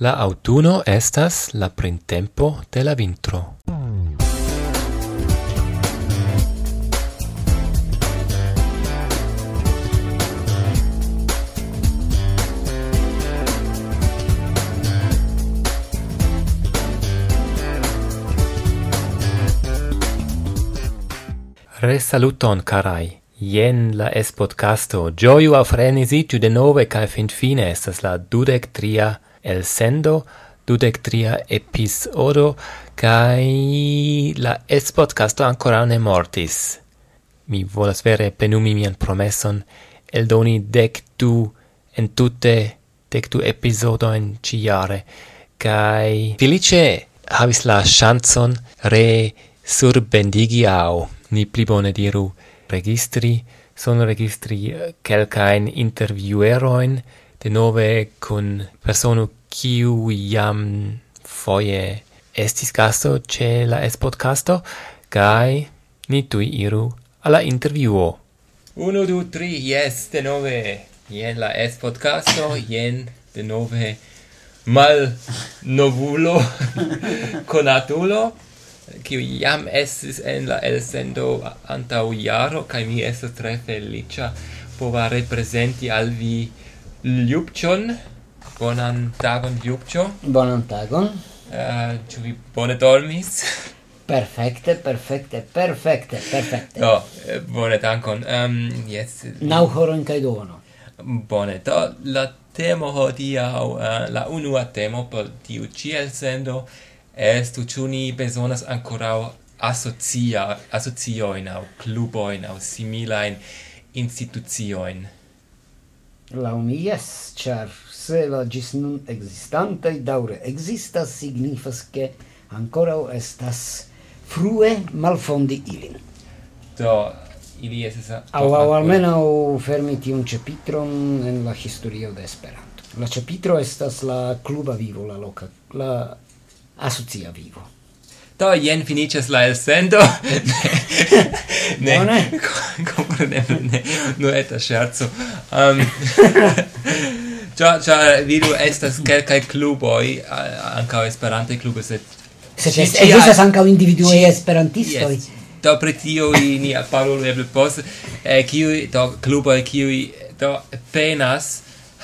La autuno estas la printempo de la vintro. Resaluton carai. Jen la es podcasto. Gioiu au frenesitiu de nove, cae fin fine estas la dudec tria el sendo dudec tria episodo kai la es podcasto ancora ne mortis. Mi volas vere penumi mian promeson eldoni dec du en tutte dec du episodo en ciare kai felice havis la chanson re sur bendigi au ni pli bone diru registri son registri kelkain intervieweroin de nove con persona kiu jam foje estis gasto ce la es podcasto kai ni tui iru alla interviuo. Uno, du, tri, yes, de nove. Jen la es podcasto, jen de nove mal novulo conatulo kiu jam estis en la elsendo antau jaro kai mi estas tre felicia pova representi al vi Ljubčon. Bonan tagon, Ljubčo. Bonan tagon. Uh, ĉu vi bone dormis? Perfekte, perfekte, perfekte, perfekte. Do, bone dankon. Um, yes. Nau horon kaj duono. Bone, do la temo hodiaŭ, uh, la unua temo por tiu ĉi elsendo estu ĉu ni bezonas ankoraŭ asocia asocioin au cluboin au similain institucioin. Lau mi yes, char se la gis nun existante daure existas, signifas che ancora estas frue malfondi ilin. Do, ili estes... Au, au almeno fermiti un cepitron en la historio de Esperanto. La cepitro estas la cluba vivo, la loca, la asocia vivo. Do jen finicias la elsendo. ne. ne. Compreneble ne. Nu eta scherzo. Um, Cia, cia, vidu, estas quelcae cluboi, ancao esperante cluboi, sed... Sed existas ancao individuei esperantistoi. Yes. Do pre tio ni parolu eble post, eh, kiui, do cluboi, kiui, do penas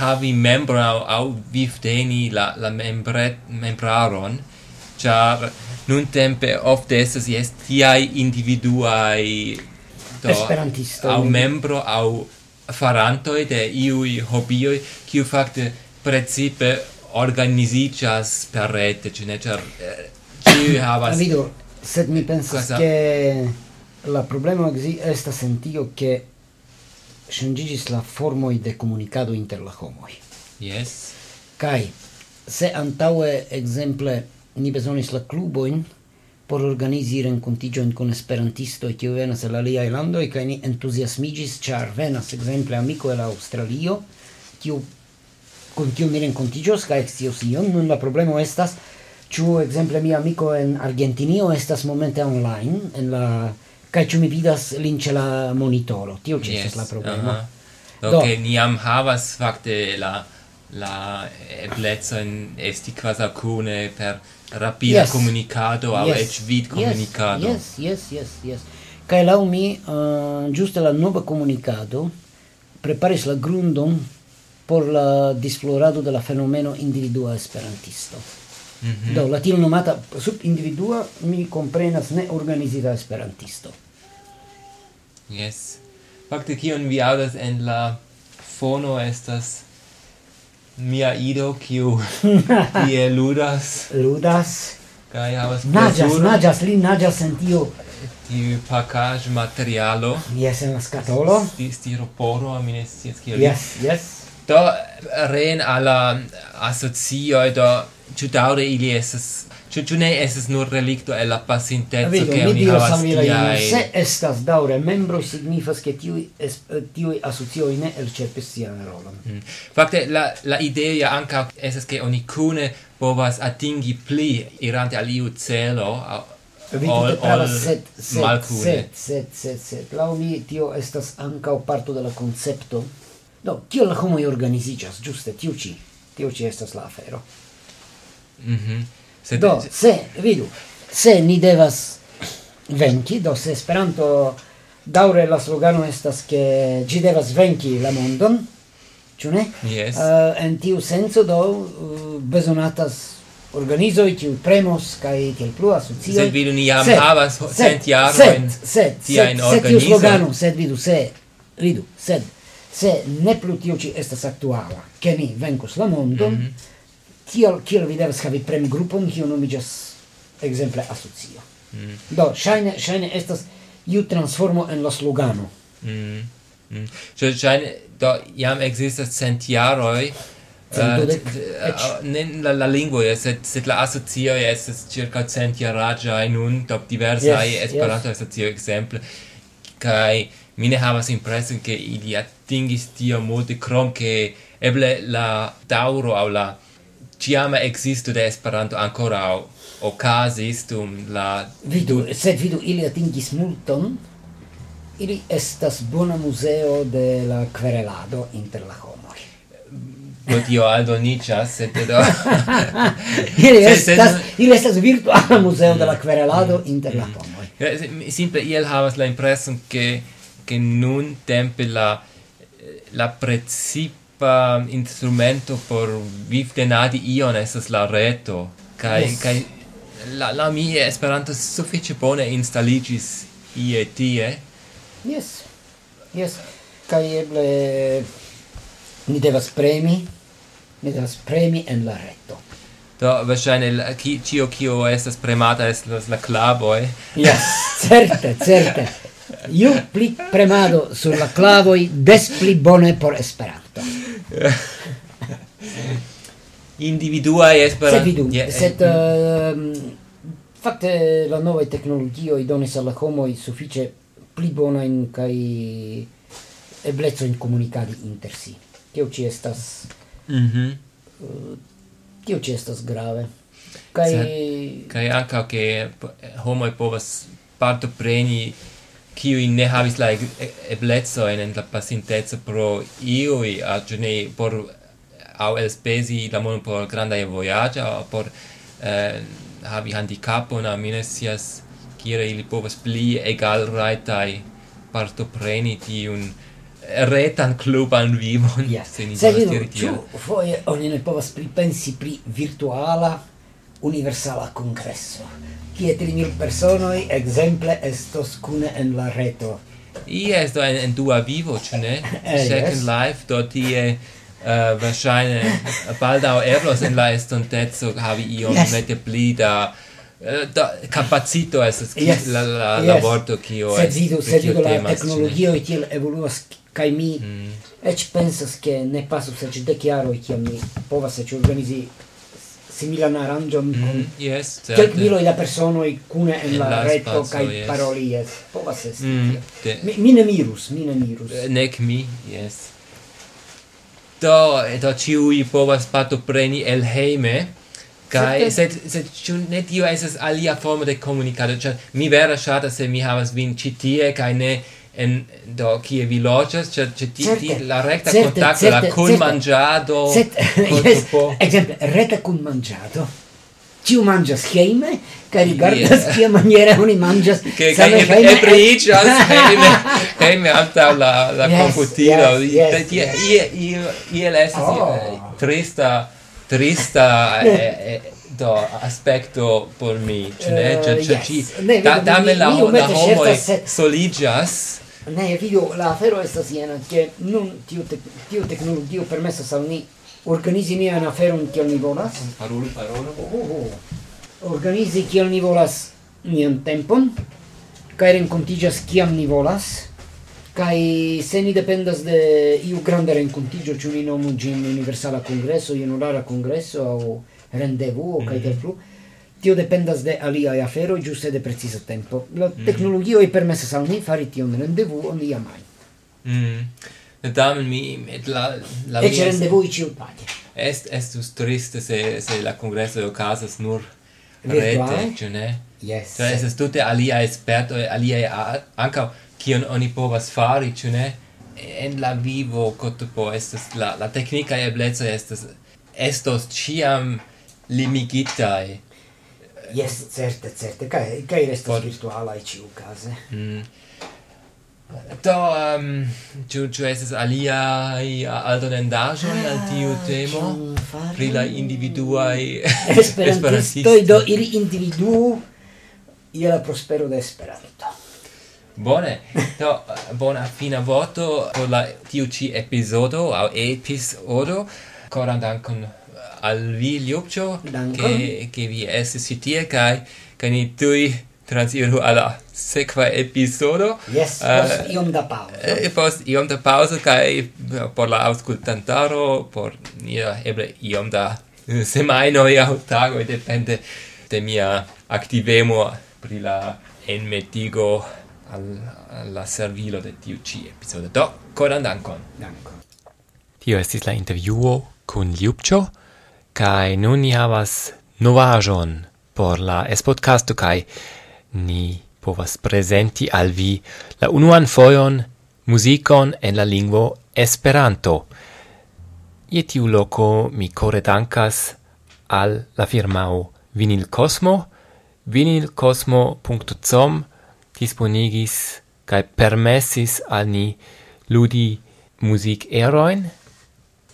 havi membro au, au vivdeni la, la membre, membraron, char nun tempe ofte estas jes tiai individuai do, esperantisto au membro au farantoi de iui hobioi kiu fakte precipe organizicias per rete ĉu ne? Ĉar eh, havas Vidu, sed mi pensas ke la problema estas en tio ke ŝanĝiĝis la formoj de komunikado inter la homoj. Yes kaj se antaŭe ekzemple ni besonis la cluboin por organizi rencontigioin con esperantistoi kiu venas el aliaj e kaj ni entusiasmigis char venas exemple amico el Australio kiu con kiu mi renkontiĝos kaj ekscios ion nun la problemo estas chu exemple mi amico en Argentinio estas momente online en la kaj ĉu mi vidas lin la monitoro tio ĉi yes. la problema uh -huh. do, ke ni am havas fakte la la eblezzo in esti quasi cune per rapida yes. comunicado yes. au ec vid comunicado yes yes yes yes kaj lau mi eh, uh, giusto la nova komunikado preparis la grundon por la disflorado de la fenomeno individua esperantisto. Mm -hmm. Do la tiel nomata sub individua mi comprenas ne organizita esperantisto. Yes. Fakte kion vi audas en la fono estas mia ido kiu tie ludas. Ludas. Kaj havas naĝas naĝas li naĝas en tio. Tiu pakaĵ materialo jes en la skatolo. Sti stiroporo mi ne scias kiel. Jes jes do ren al la asocioj do ĉu daŭre ili estas Ĉu ĉu ne estas nur relikto el la pasinteco ke oni havas tiaj... Se estas daŭre membro, signifas ke tiuj, eh, tiuj asocioj ne elĉerpis sian rolon. Mm. Fakte, la, la ideo ja ankaŭ estas ke oni kune povas atingi pli irante al iu celo, ol, ol set set set set set sed, sed. Mi tio estas ankaŭ parto de la koncepto. Do, kiel la homoj organiziĝas, ĝuste, tiu ĉi. Tiu ĉi estas la afero. Mhm. Mm Se do, se, vidu, se ni devas venki, do se Esperanto daure la slogano estas che gi devas venki la mondon, ĉu ne? Yes. Uh, en tiu senco do uh, bezonatas organizoj kiuj premos kaj tiel plu asocioj. Sed vidu ni jam havas cent jarojn tiajn sed Sed tiu slogano, sed vidu, se, vidu, sed, se ne plu tiu ĉi estas aktuala, ke ni venkos la mondon, mm -hmm tiel kiel vi devas havi prem grupon kiu nomiĝas ekzemple asocio. Mm. Do ŝajne ŝajne estas iu transformo en la slogano. Mm. Mm. Ŝajne do jam ekzistas cent jaroj eh, ne la la lingvo es sed sed la asocio es circa cent jaraĝa nun do diversaj yes, Esperanto yes. asocio ekzemple kaj mi ne havas impreson ke ili atingis tio multe krom ke eble la dauro aŭ la ciama existo de Esperanto ancora ocasis dum la... Vidu, sed vidu, ili atingis multon, ili estas bona museo de la querelado inter la homo Do tio se te do... ili, estas, ili estas virtuala museo de la querelado inter la homo eh, Simple, iel havas la impreson che, che nun tempe la, eh, la precipa tipa um, instrumento por vivdenadi ion estas la reto kaj yes. kaj la la mi Esperanto sufiĉe bone instaligis ie tie. Yes. Yes. Kaj eble ni devas premi, ni devas premi en la reto. Do, verŝajne, ki, ĉio kio estas premata estas la klavoj. Eh? Yes, certe, certe. Ju pli premado sur la clavoi, des pli bone por Esperanto. Individua esperanto. Sed vidu, yeah, sed uh, fakte la nova tecnologio i donis al homo i suffice pli bona in kai eblezzo in komunikadi inter si. Tio ci estas mm che uh, tio ci estas grave. kai kaj ankaŭ ke homoj povas parto preni kiui ne havis la eblezo en la pasintezo pro iui gene por au elspezi la mono por granda e voyage au por eh, havi handicapo na minesias kire ili povas pli egal raitai partopreni tiun retan cluban vivon yes. se ni volas diri tia. Ĉu oni ne povas pripensi pri virtuala universala congresso, kie tri mil personoi exemple estos cune en la reto. Ies, do en, en dua vivo, ĉu ne? eh, Second yes. Life, do tie uh, verŝajne baldaŭ eblos en la estonteco havi iom yes. mete pli da eh, da capacito es yes. la la yes. la vorto kio se vidu se vidu la teknologio tiel evoluas kai mi mm. eĉ pensas che ne passo se ci de chiaro e che mi pova se ci organizi similan arangion mm, con yes kelk miloj da personoj kune en la, la reto kaj yes. parolies povas esti mm, de... mi, mi ne mirus mi ne mirus. Eh, nek mi yes. Do eh, do ĉiuj povas partopreni el hejme kai se se ĉu ne tio es alia forma de comunicado cioè mi vera shata se mi havas vin ĉi tie ne en do kie vi loĝas ĉe ĉe ti, ti la rekta certe, kontakto certe, la kunmanĝado yes, ekzemple reta kunmanĝado Ciu mangias heime, ca rigardas yeah. kia maniera oni mangias che same e... Che preicias heime, heime alta la, la yes, computilo. Yes, yes, yes. Iel, iel estes oh. Eh, trista, trista eh, eh, do aspecto por mi, cioè ne? Uh, yes. Ci, da, dame la, la homo eh. soligas, Ne, vidu, la afero estas jena, che nun tiu, te, tiu tecnologio permesas al ni organizi nian aferon kiel ni volas. Parolu, parolu. Oh, oh. oh. Organizi kiel ni volas nian tempon, kai rencontigas kiam ni volas, kai se ni dependas de iu grande rencontigio, ciu ni nomu gin universala congresso, junulara congresso, au rendevuo, mm -hmm. kai del plu, tio dependas de alia afero giuste de precisa tempo. La mm. tecnologia e permessa al ni fari tion rendevuon iam mai Mm. Tamen mi et la la Ec mia rendezvous ĉiutage. Est est us triste se se la congresso de casas nur rete, tu ne? Yes. Cioè es tutte alia esperto, alia anca kion oni povas fari, tu ne? En la vivo cotopo est la la tecnica e blezza est estos ciam limigitai Yes, certe, certe. Kaj kaj restas Pod... virtuala ĉiu case. Mm. Do, um, ĉu alia estas aldo nendajo ah, al tiu temo pri la individuai esperantistoj do ili individu ia la prospero de Esperanto. Bone, do bona fina voto por la tiu ĉi epizodo aŭ episodo. Coran dankon al vi Liupcio che, che vi estis tie kai kai ni tui transiru alla sequa episodo. Yes, eh, post iom da pausa. E eh, post iom da pausa kai eh, por la auscultantaro, por nia eble iom da semaino ia tago depende de mia activemo pri la enmetigo al, la servilo de tiu ci episodo. Do, coran dankon. Dankon. Tio estis la intervjuo kun Liupcio, kai nun ni havas novajon por la espodcasto kai ni povas presenti al vi la unuan foion muzikon en la lingvo Esperanto. Je tiu loco mi core dankas al la firmao Vinil Cosmo, vinilcosmo.com disponigis kai permessis al ni ludi music eroin.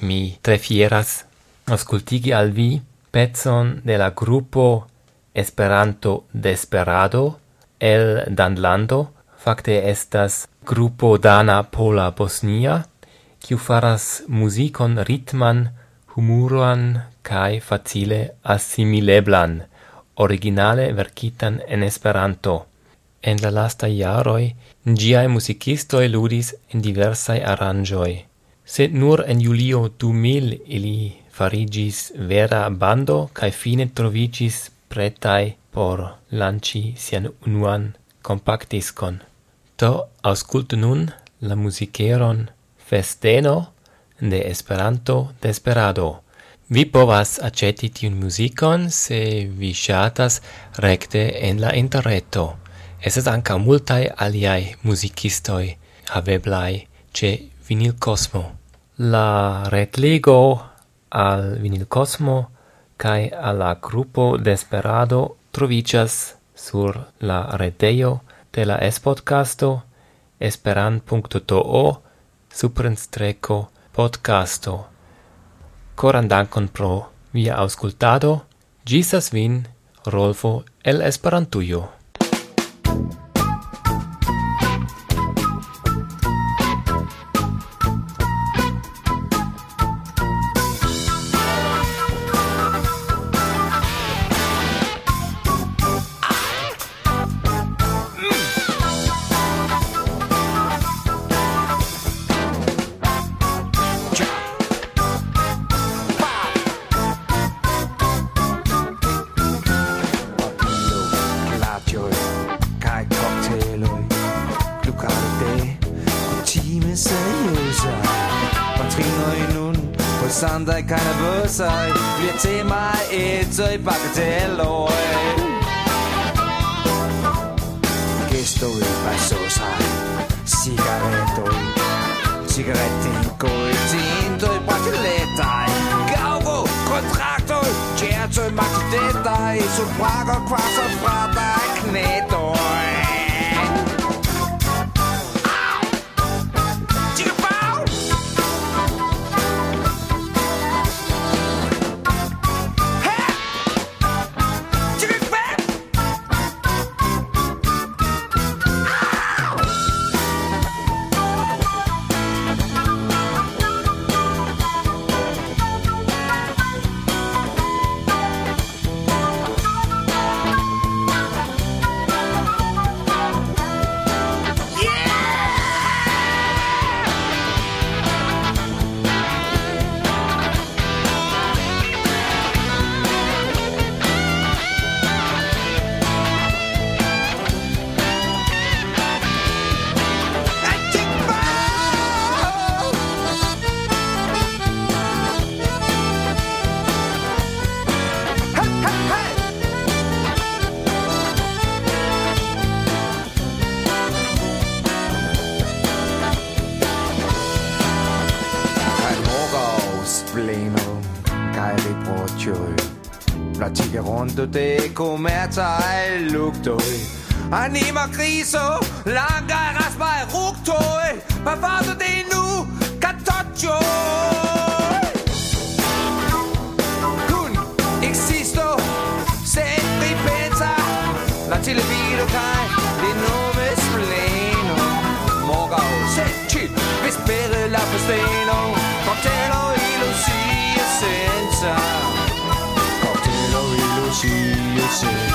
Mi tre fieras ascoltigi al vi pezzon de la gruppo Esperanto Desperado el Danlando, facte estas gruppo Dana Pola Bosnia, kiu faras muzikon ritman, humuruan, kai facile assimileblan, originale verkitan en Esperanto. En la lasta iaroi, giai musicistoi ludis in diversai aranjoi. Sed nur en julio 2000 ili farigis vera bando kai fine trovicis pretai por lanci sian unuan compactiscon. To auscultu nun la musiceron festeno de Esperanto Desperado. Vi povas aceti tiun musicon se vi shatas recte en la interreto. Esas anca multae aliai musicistoi haveblai ce vinil cosmo. La retligo al Vinil Cosmo kai alla gruppo Desperado trovicias sur la retejo de la Espodcasto esperan.to suprenstreco podcasto. Coran dankon pro via auscultado. Gisas vin Rolfo el Esperantujo. Eine seriöse Patriner nun på søndag kan jeg bøsse Bliver til mig et tøj bagatelløj Gæster i basosa Cigaretter Cigaretten går i din tøj bagatelløj Gavgo, kontrakter Kjærtøj, magt det dig Så brakker kvasser fra dig. Knætter platierrunde Dekomerzei luktoi An immer Krise, langer Rast bei Rucktoi Bevor du den nu, Kartotjo Sue.